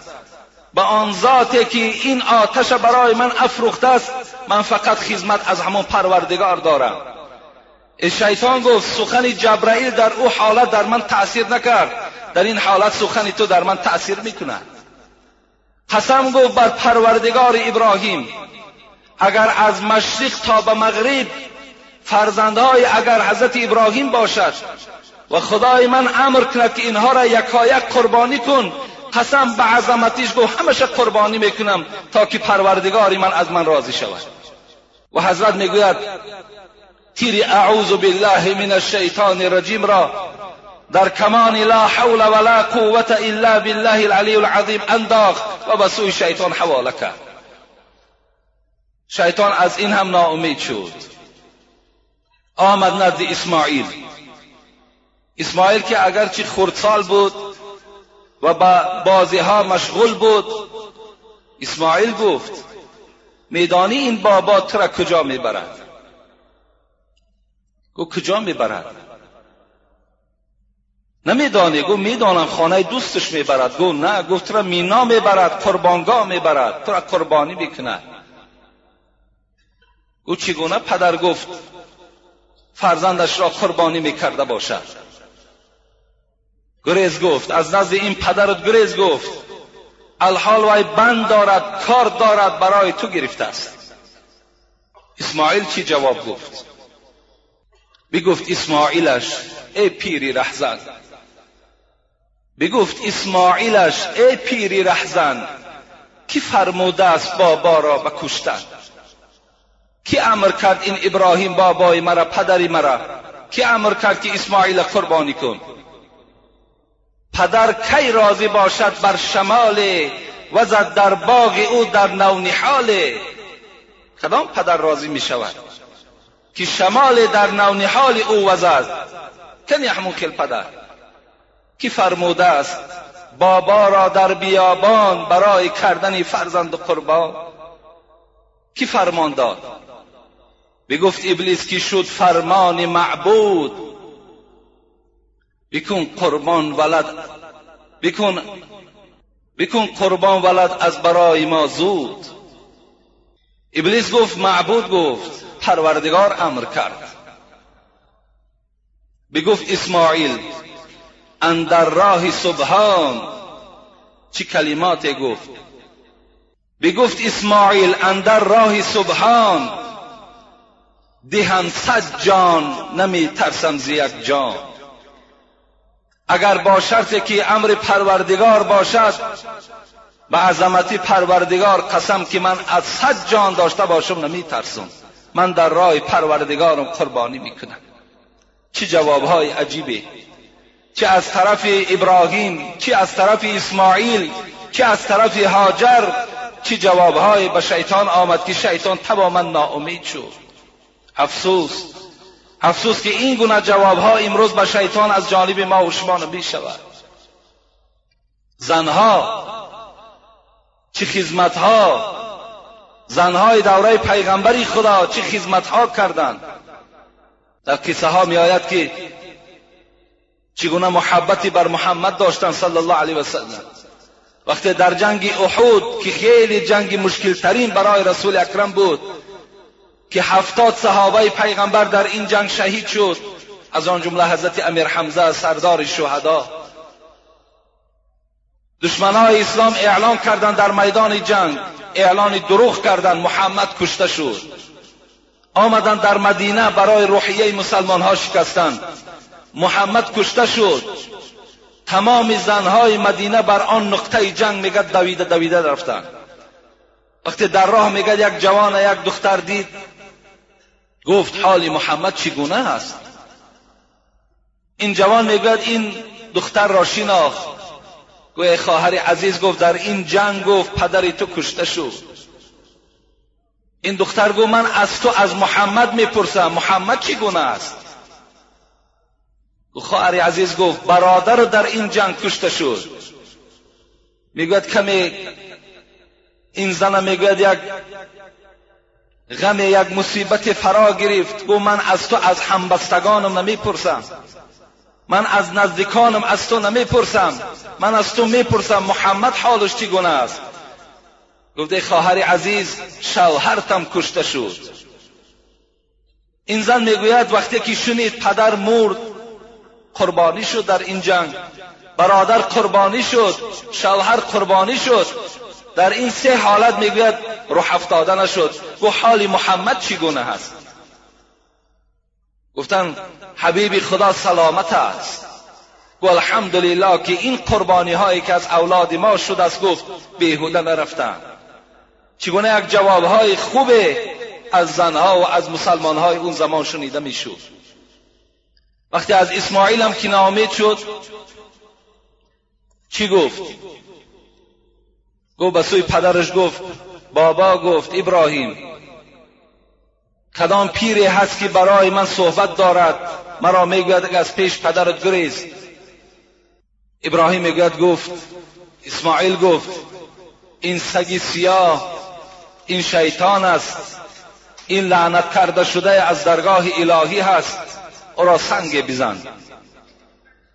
Speaker 1: به آن ذاتی که این آتش برای من افروخته است من فقط خدمت از همون پروردگار دارم. شیطان گفت سخن جبرائیل در او حالت در من تأثیر نکرد. در این حالت سخن تو در من تأثیر می‌کند. قسم گفت بر پروردگار ابراهیم اگر از مشرق تا به مغرب فرزندهای اگر حضرت ابراهیم باشد و خدای من امر کند که اینها را یکایک قربانی کن. قسم به عظمتیش گفت همشه قربانی می‌کنم تا که پروردگاری من از من راضی شود. و حضرت می‌گوید تیر اعوذ بالله من الشیطان الرجیم را. در کمان لا حول ولا قوت الا بالله العلی العظیم انداخت و به سوی شیطان حواله کرد. شیطان از این هم ناامید شد. آمد نزد اسماعیل. اسماعیل که اگرچه خردسال بود و با بازی ها مشغول بود اسماعیل گفت میدانی این بابا تو را کجا می‌برد؟ گو کجا می‌برد؟ نمیدانی؟ گو می‌دانم خانه دوستش می‌برد. گو نه. گفت را مینا می‌برد قربانگاه می‌برد تو را قربانی می‌کند. گو چگونه پدر گفت فرزندش را قربانی می‌کرده باشد؟ گریز گفت از نزد این پدرت گریز گفت الحال وی بند دارد کار دارد برای تو گرفته است. اسماعیل چی جواب گفت؟ بگفت اسماعیلش ای پیری رهزن. بگفت اسماعیلش ای پیری رهزن کی فرموده است بابا را بکشتن کی امر کرد این ابراهیم بابای مرا پدری مرا؟ کی امر کرد که اسماعیل قربانی کن؟ پدر کی راضی باشد بر شمال وزد در باغ او در نونحال کدام پدر راضی می شود که شمال در نونحال او وزد کن کل پدر کی فرموده است بابا را در بیابان برای کردن فرزند قربان؟ کی فرمان داد؟ بگفت ابلیس کی شد فرمان معبود. بکن قربان ولد. بکن بکن قربان ولد از برای ما زود. ابلیس گفت معبود گفت پروردگار امر کرد. بگفت اسماعیل اندر راه سبحان. چی کلمات گفت؟ بگفت اسماعیل اندر راه سبحان. دهن صد جان نمی ترسم ز یک جان. اگر با شرطی که امر پروردگار باشد به عظمتی پروردگار قسم که من از صد جان داشته باشم نمی ترسم من در راه پروردگارم قربانی می‌کنم. چه جوابهای عجیبه چه از طرف ابراهیم چه از طرف اسماعیل چه از طرف هاجر چه جوابهای به شیطان آمد که شیطان تماما ناامید شد. افسوس. افسوس که این گونه جوابها امروز به شیطان از جانب ما و شما نمی شود. زنها چه خدمتها زنهای دوره پیغمبری خدا چه خدمتها کردند. در قصه ها می آید که چگونه محبتی بر محمد داشتند صلی الله علیه و سلم. وقتی در جنگ احود که خیلی جنگ مشکل ترین برای رسول اکرم بود که هفتاد صحابه پیغمبر در این جنگ شهید شد. از آن جمله حضرت امیر حمزه سردار شهدا. دشمنان اسلام اعلان کردند در میدان جنگ. اعلان دروغ کردند. محمد کشته شد. آمدند در مدینه برای روحیه مسلمان ها شکستند. محمد کشته شد. تمام زنهای مدینه بر آن نقطه جنگ میگه دویده دویده رفتند. وقتی در راه میگه یک جوان یک دختر دید گفت حال محمد چگونه است؟ این جوان می‌گوید این دختر را شناخت. گوی خواهر عزیز گفت در این جنگ گفت پدری تو کشته شد این دختر گفت من از تو از محمد می‌پرسم. محمد چگونه است؟ خواهر عزیز گفت برادر در این جنگ کشته شد. می‌گوید کمی این زن می‌گوید یک غم یک مصیبت فرا گرفت. گو من از تو از همبستگانم نمی‌پرسم. من از نزدیکانم از تو نمی‌پرسم. من از تو می‌پرسم محمد حالش چگونه است؟ گفته خواهر عزیز شوهرتم کشته شد. این زن می‌گوید وقتی که شنید پدر مرد قربانی شد در این جنگ. برادر قربانی شد شوهر قربانی شد. در این سه حالت می‌گوید روح افتاده نشد گو حال محمد چگونه هست گفتن حبیبی خدا سلامت است. و الحمدلله که این قربانی هایی که از اولاد ما شد است گفت بیهوده نرفتن چگونه یک جواب های خوبه از زنها و از مسلمان های اون زمان شنیده می‌شد. وقتی از اسماعیل هم که نامید شد چی گفت؟ گفت به سوی پدرش گفت بابا گفت ابراهیم کدام پیری هست که برای من صحبت دارد؟ مرا می‌گوید از پیش پدرت گریز. ابراهیم می‌گوید گفت. اسماعیل گفت این سگی سیاه این شیطان است این لعنت کرده شده از درگاه الهی هست او را سنگ بزن.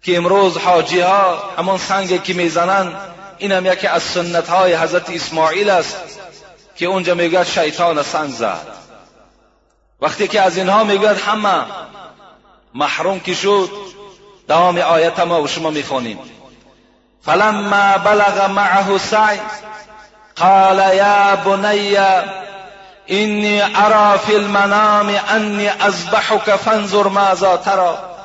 Speaker 1: که امروز حاجی ها همون سنگ که می‌زنند این هم یکی از سنت های حضرت اسماعیل است که اونجا می‌گوید شیطان سنگ زد. وقتی که از اینها می‌گوید همه محروم که شد دوام آیت ما و شما می‌خوانیم. فلما بلغ معه سعی قال يا بني إني أرى في المنام أني أذبحك فانظر ماذا ترى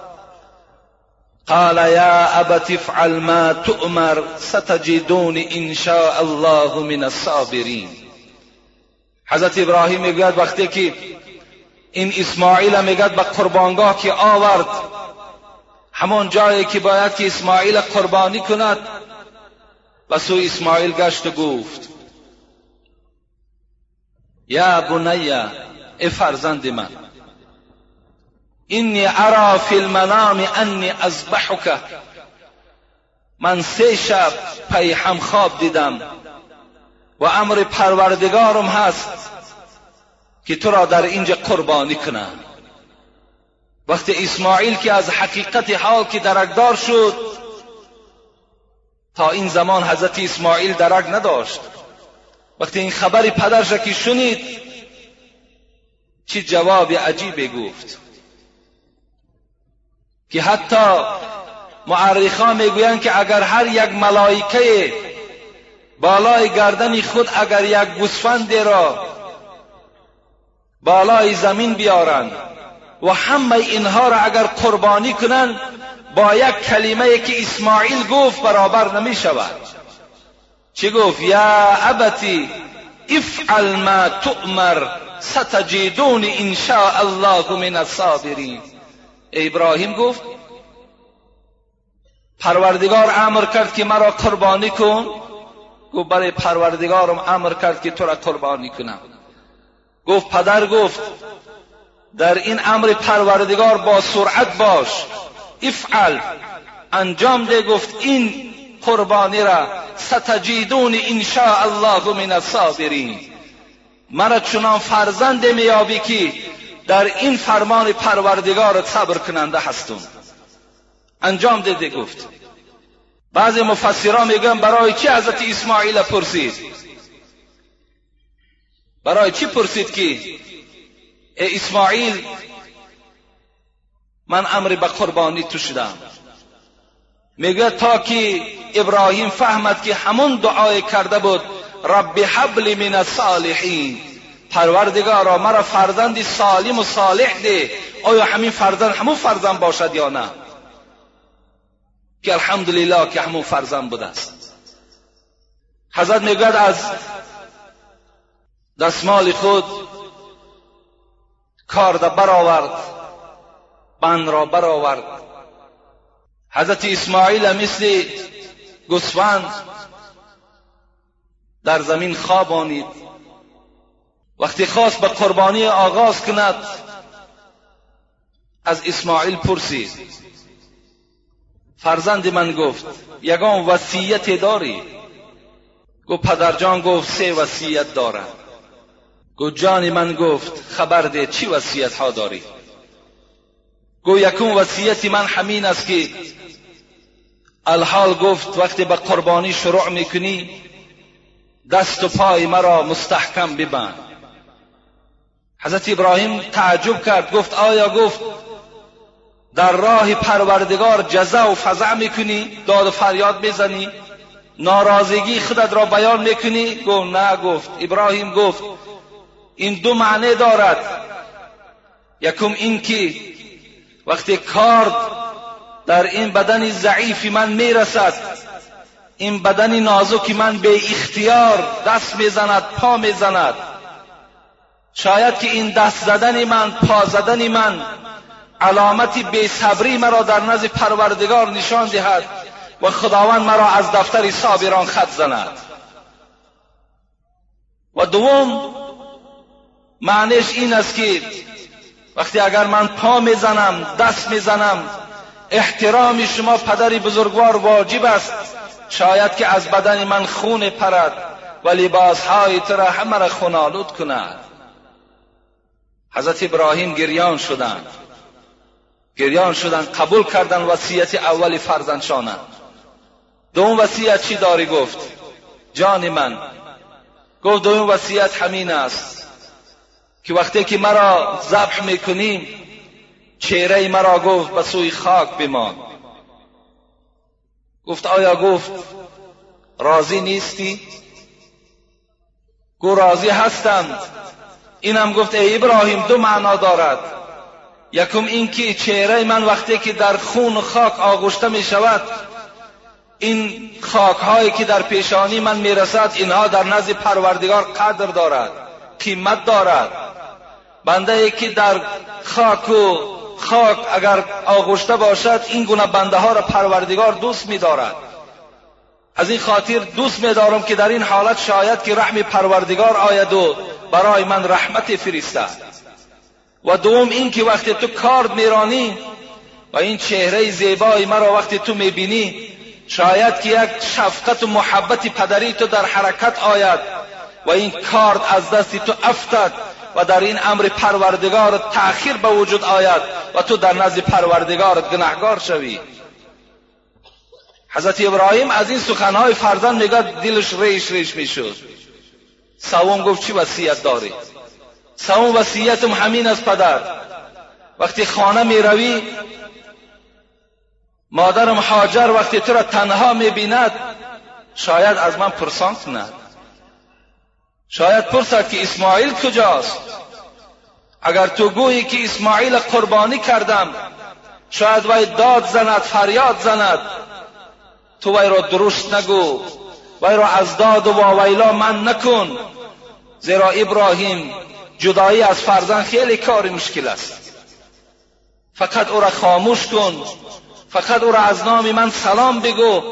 Speaker 1: قال يا أبت افعل ما تؤمر ستجدون إن شاء الله من الصابرين. حضرت ابراهیم می‌گوید وقتی که این اسماعیل می‌گوید به قربانگاه که آورد همون جایی که باید که اسماعیل قربانی کند و سو اسماعیل گشت و گفت یا بنیا ای فرزند من اینی ارا فی المنام انی ازبحک من سه شب پی هم خواب دیدم و امر پروردگارم هست که تو را در اینجا قربانی کنم وقتی اسماعیل که از حقیقت حال که درکدار شد تا این زمان حضرت اسماعیل درک نداشت وقتی این خبری پدرش که شنید چه جواب عجیبی گفت که حتی معرخان می‌گویند که اگر هر یک ملائکه بالای گردن خود اگر یک گوسفند را بالای زمین بیارند و همه اینها را اگر قربانی کنند با یک کلمه که اسماعیل گفت برابر نمی شود چی گفت؟ یا ابتی افعل ما تؤمر ستجدون ان شاء الله من الصابرین. ابراهیم گفت پروردگار امر کرد که مرا قربانی کن. گفت برای پروردگارم امر کرد که تو را قربانی کنم. گفت پدر گفت در این امر پروردگار با سرعت باش افعل انجام ده. گفت این قربانی را ستجیدون ان شاء الله من الصابرین. مرا چنان فرزند میابی که در این فرمان پروردگار صبر کننده هستم. انجام داده گفت. بعضی مفسران میگن برای چی حضرت اسماعیل پرسید؟ برای چی پرسید که ای اسماعیل من امر به قربانی تو شدم. میگه تا که ابراهیم فهمد که همون دعای کرده بود رب حبل من الصالحین. پروردگارا مرا فرزند سالم و صالح ده. آیا همین فرزند همون فرزند باشد یا نه؟ که الحمدلله که همون فرزند بوده است. حضرت می‌گوید از دستمال خود کار برآورد بند را برآورد حضرت اسماعیل مثل گوسفند در زمین خوابانید وقتی خواست به قربانی آغاز کند از اسماعیل پرسید. فرزند من گفت یگان وصیت داری؟ گفت پدرجان گفت سه وصیت دارم. گفت جان من گفت خبر ده چی وصیت ها داری؟ گو یکون وصیت من همین است که الحال گفت وقتی به قربانی شروع می‌کنی دست و پای مرا مستحکم ببند. حضرت ابراهیم تعجب کرد گفت آیا گفت در راه پروردگار جزا و فضع می‌کنی داد و فریاد می‌زنی ناراضگی خودت را بیان می‌کنی؟ گفت نه گفت. ابراهیم گفت این دو معنی دارد. یکم این که وقتی کارد در این بدن ضعیفی من می‌رسد این بدن نازکی من به اختیار دست می‌زند پا می‌زند. شاید که این دست زدن من پا زدن من علامتی بی صبری مرا در نزد پروردگار نشان دهد و خداوند مرا از دفتر صابران خط زند. و دوم معنیش این است که وقتی اگر من پا می‌زنم دست می‌زنم احترام شما پدر بزرگوار واجب است. شاید که از بدن من خون پرد و لباسهای تو را همه را خونالود کند. حضرت ابراهیم گریان شدند. گریان شدند قبول کردن وصیت اول فرزندشانند. دوم وصیت چی داری گفت؟ جان من. گفت دوم وصیت همین است که وقتی که مرا ذبح می‌کنیم چهره مرا گفت به سوی خاک بمان. گفت آیا گفت راضی نیستی؟ گو راضی هستم اینم گفت ای ابراهیم دو معنا دارد. یکم اینکه چهره من وقتی که در خون و خاک آغشته می شود این خاک هایی که در پیشانی من می‌رسد اینها در نزد پروردگار قدر دارد قیمت دارد. بنده ای که در خاک و خاک اگر آغشته باشد این گونه بنده ها را پروردگار دوست می دارد از این خاطر دوست می دارم که در این حالت شاید که رحم پروردگار آید و برای من رحمت فرستد و دوم این که وقتی تو کارد میرانی و این چهره زیبای مرا وقتی تو می‌بینی شاید که یک شفقت و محبت پدری تو در حرکت آید و این کارد از دستی تو افتد و در این امر پروردگار تأخیر به وجود آید و تو در نزد پروردگار گناهگار شوی. حضرت ابراهیم از این سخنهای فرزند میگه دلش ریش ریش می‌شد. سوم گفت چی وصیت داری؟ سوم وصیتم همین از پدر. وقتی خانه می روی مادرم حاجر وقتی تو را تنها می بیند شاید از من پرسان کند شاید پرسد که اسماعیل کجاست؟ اگر تو گویی که اسماعیل قربانی کردم شاید وی داد زند فریاد زند. تو وی را درست نگو. وی را از داد و واویلا من نکن. زیرا ابراهیم جدایی از فرزند خیلی کار مشکل است. فقط او را خاموش کن. فقط او را از نام من سلام بگو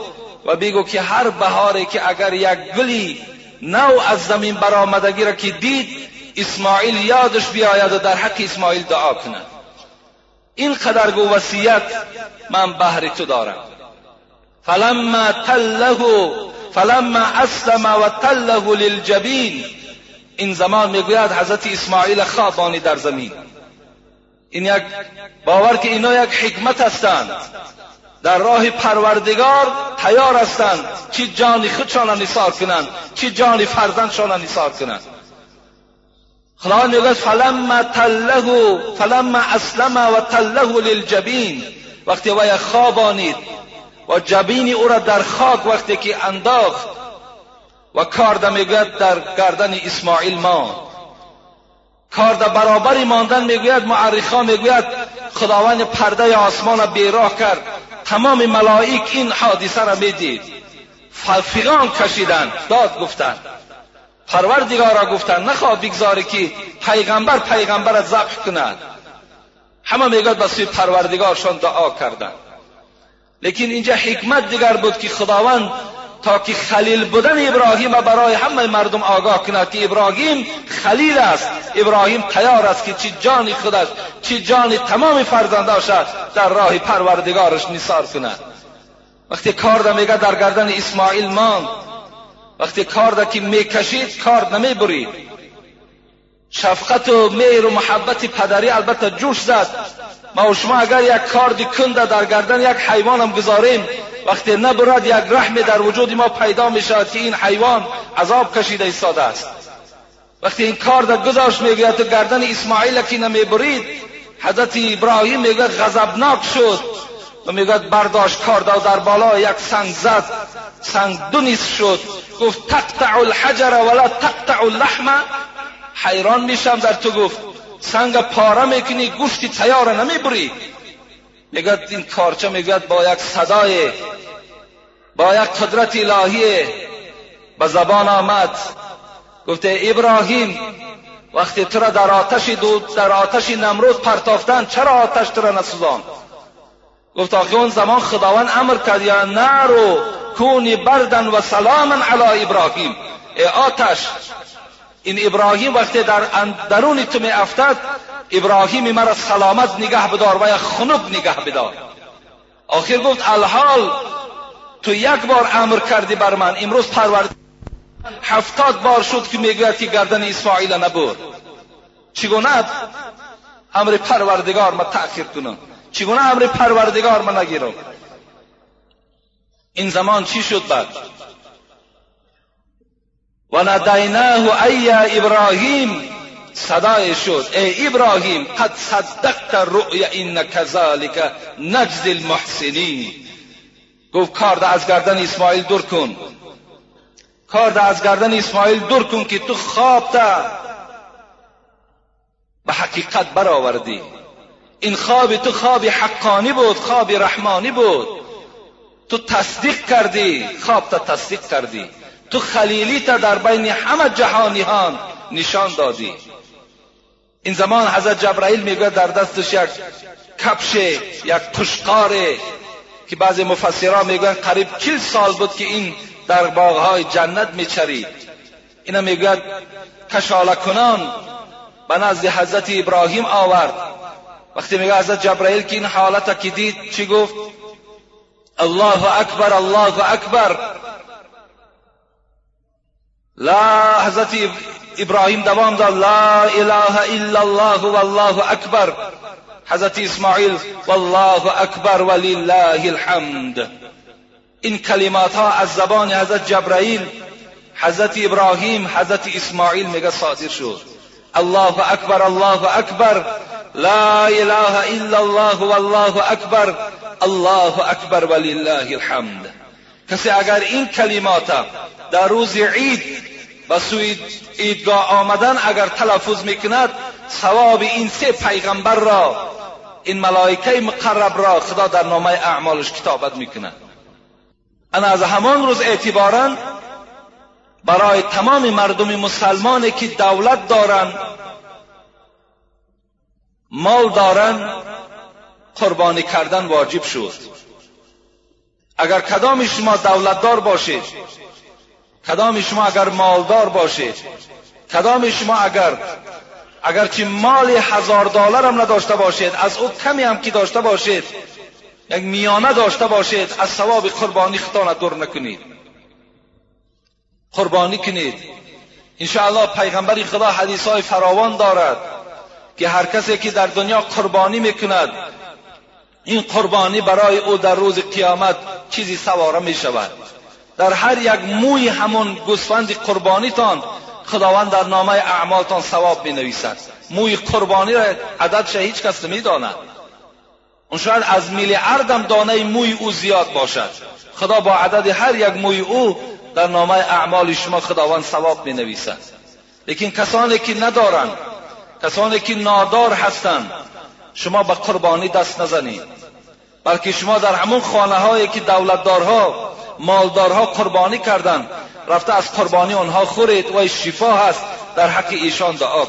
Speaker 1: و بگو که هر بهاری که اگر یک گلی نو از زمین برآمدگی را که دید اسماعیل یادش بیاید و در حق اسماعیل دعا کند این قدر گو وصیت من بهر تو دارم. فلما تله فلما اسلم و تله للجبین این زمان می‌گوید حضرت اسماعیل خوابانی در زمین. این یک باور که اینا یک حکمت هستند. در راه پروردگار تیار هستند. چی جان خودشان نثار کنند چی جان فرزندشان نثار کنند. خدا می‌گوید فلما تله فلما اسلم و تله للجبین. وقتی وی خوابانید و جبین او را در خاک وقتی که انداخت و کارده می‌گوید در گردن اسماعیل ما. کارده برابری ماندن می‌گوید معرخا می‌گوید خداوند پرده آسمان را بیراه کرد. تمام ملائک این حادثه را می‌دید. فیغان کشیدن داد گفتند. پروردگار را گفتند نخواه بگذاری که پیغمبر پیغمبر را ذبح کند. همه می‌گوید به سوی پروردگارشان دعا کردند. لیکن اینجا حکمت دیگر بود که خداوند تا که خلیل بودن ابراهیم برای همه مردم آگاه کند که ابراهیم خلیل است ابراهیم تیار است که چی جان خودش چی جان تمام فرزنداش در راه پروردگارش نثار کند وقتی کارد میگه در گردن اسماعیل ماند وقتی کارد که می‌کشید کارد نمی‌برید شفقت و مهر و محبت پدری البته جوش زد. ما و شما اگر یک کاردی کنده در گردن یک حیوان هم گذاریم وقتی نبرد یک رحم در وجود ما پیدا می شود که این حیوان عذاب کشیده ایستاده است. وقتی این کار در گذاشت می‌گوید تو گردن اسماعیل که نمی‌برید حضرت ابراهیم می‌گوید غضبناک شد و می‌گوید برداشت کار و در بالا یک سنگ زد. سنگ دو شد. گفت تقطع الحجر ولا تقطع اللحم. حیران میشم در تو گفت سنگ پاره می‌کنی گوشتی تیار نمی‌بری. میگد این کارچه میگد با یک صدای با یک قدرت الهی به زبان آمد. گفته ابراهیم وقتی تو را در آتش دود در آتش نمرود پرتافتن چرا آتش تو را نسوزان گفت آخه اون زمان خداوند امر کرد یا نارو کونی بردن و سلاما علی ابراهیم. ای آتش این ابراهیم وقتی در درون تو می افتد ابراهیم مرا سلامت نگه بدار و خنک نگه بدار. آخر گفت الحال تو یک بار امر کردی بر من. امروز پرورد هفتاد بار شد که می‌گوید که گردن اسماعیل نبود چگونه؟ امر پروردگار ما تأخیر کنم. چگونه امر پروردگار ما نگیرم؟ این زمان چی شد بعد؟ و ندیناه ای ابراهیم. صدای شد. ای ابراهیم قد صدقت رؤیا این کذالک نجز المحسنین. گفت کار از گردن اسماعیل دور کن. کار از گردن اسماعیل دور کن که تو خواب تا به حقیقت برآوردی. این خواب تو خواب حقانی بود خواب رحمانی بود. تو تصدیق کردی خواب تا تصدیق کردی. تو خلیلی تا در بین همه جهانیان نشان دادی. این زمان حضرت جبرائیل میگه در دستش یک کپش یک پشقاره که بعضی مفسرها میگن قریب چل سال بود که این در باغهای جنت میچرید. اینا می‌گوید کشاله کنان به نزد حضرت ابراهیم آورد. وقتی میگه حضرت جبرائیل که این حالت که دید چی گفت؟ الله اکبر الله اکبر. لا حضرت ابراهیم دوام داد لا إله إلا الله والله اکبر حضرت اسماعیل والله اکبر ولله الحمد. این کلمات ها از زبان حضرت جبرائیل حضرت ابراهیم حضرت اسماعیل میگه صادر شد. الله اکبر الله اکبر لا إله إلا الله والله اکبر الله اکبر ولله الحمد. کسی اگر این کلمات در روز عید به سوی عیدگاه آمدن اگر تلفظ می‌کند ثواب این سه پیغمبر را این ملائکه مقرب را خدا در نامه اعمالش کتابت می‌کند. انا از همان روز اعتبارا برای تمام مردم مسلمانی که دولت دارند مال دارند قربانی کردن واجب شد. اگر کدام شما دولتدار باشید کدام شما اگر مالدار باشید کدام شما اگر اگرچه مال هزار دلار هم نداشته باشید از او کمی هم که داشته باشید یک میانه داشته باشید از ثواب قربانی خطا دور نکنید. قربانی کنید. انشاءالله پیغمبر خدا حدیث های فراوان دارد که هر کسی که در دنیا قربانی می‌کند این قربانی برای او در روز قیامت چیزی سواره می شود در هر یک موی همون گوسفند قربانیتان خداوند در نامه اعمالتان ثواب می نویسد موی قربانی را عددش هیچ کس نمی داند اون شاید از میلیاردم دانه موی او زیاد باشد. خدا با عدد هر یک موی او در نامه اعمال شما خداوند ثواب می نویسد لیکن کسانی که ندارند کسانی که نادار هستند شما به قربانی دست نزنید. بلکه شما در همون خانه هایی که دولتدارها مالدارها قربانی کردند. رفته از قربانی آنها خورید و شفا هست. در حق ایشان دعا.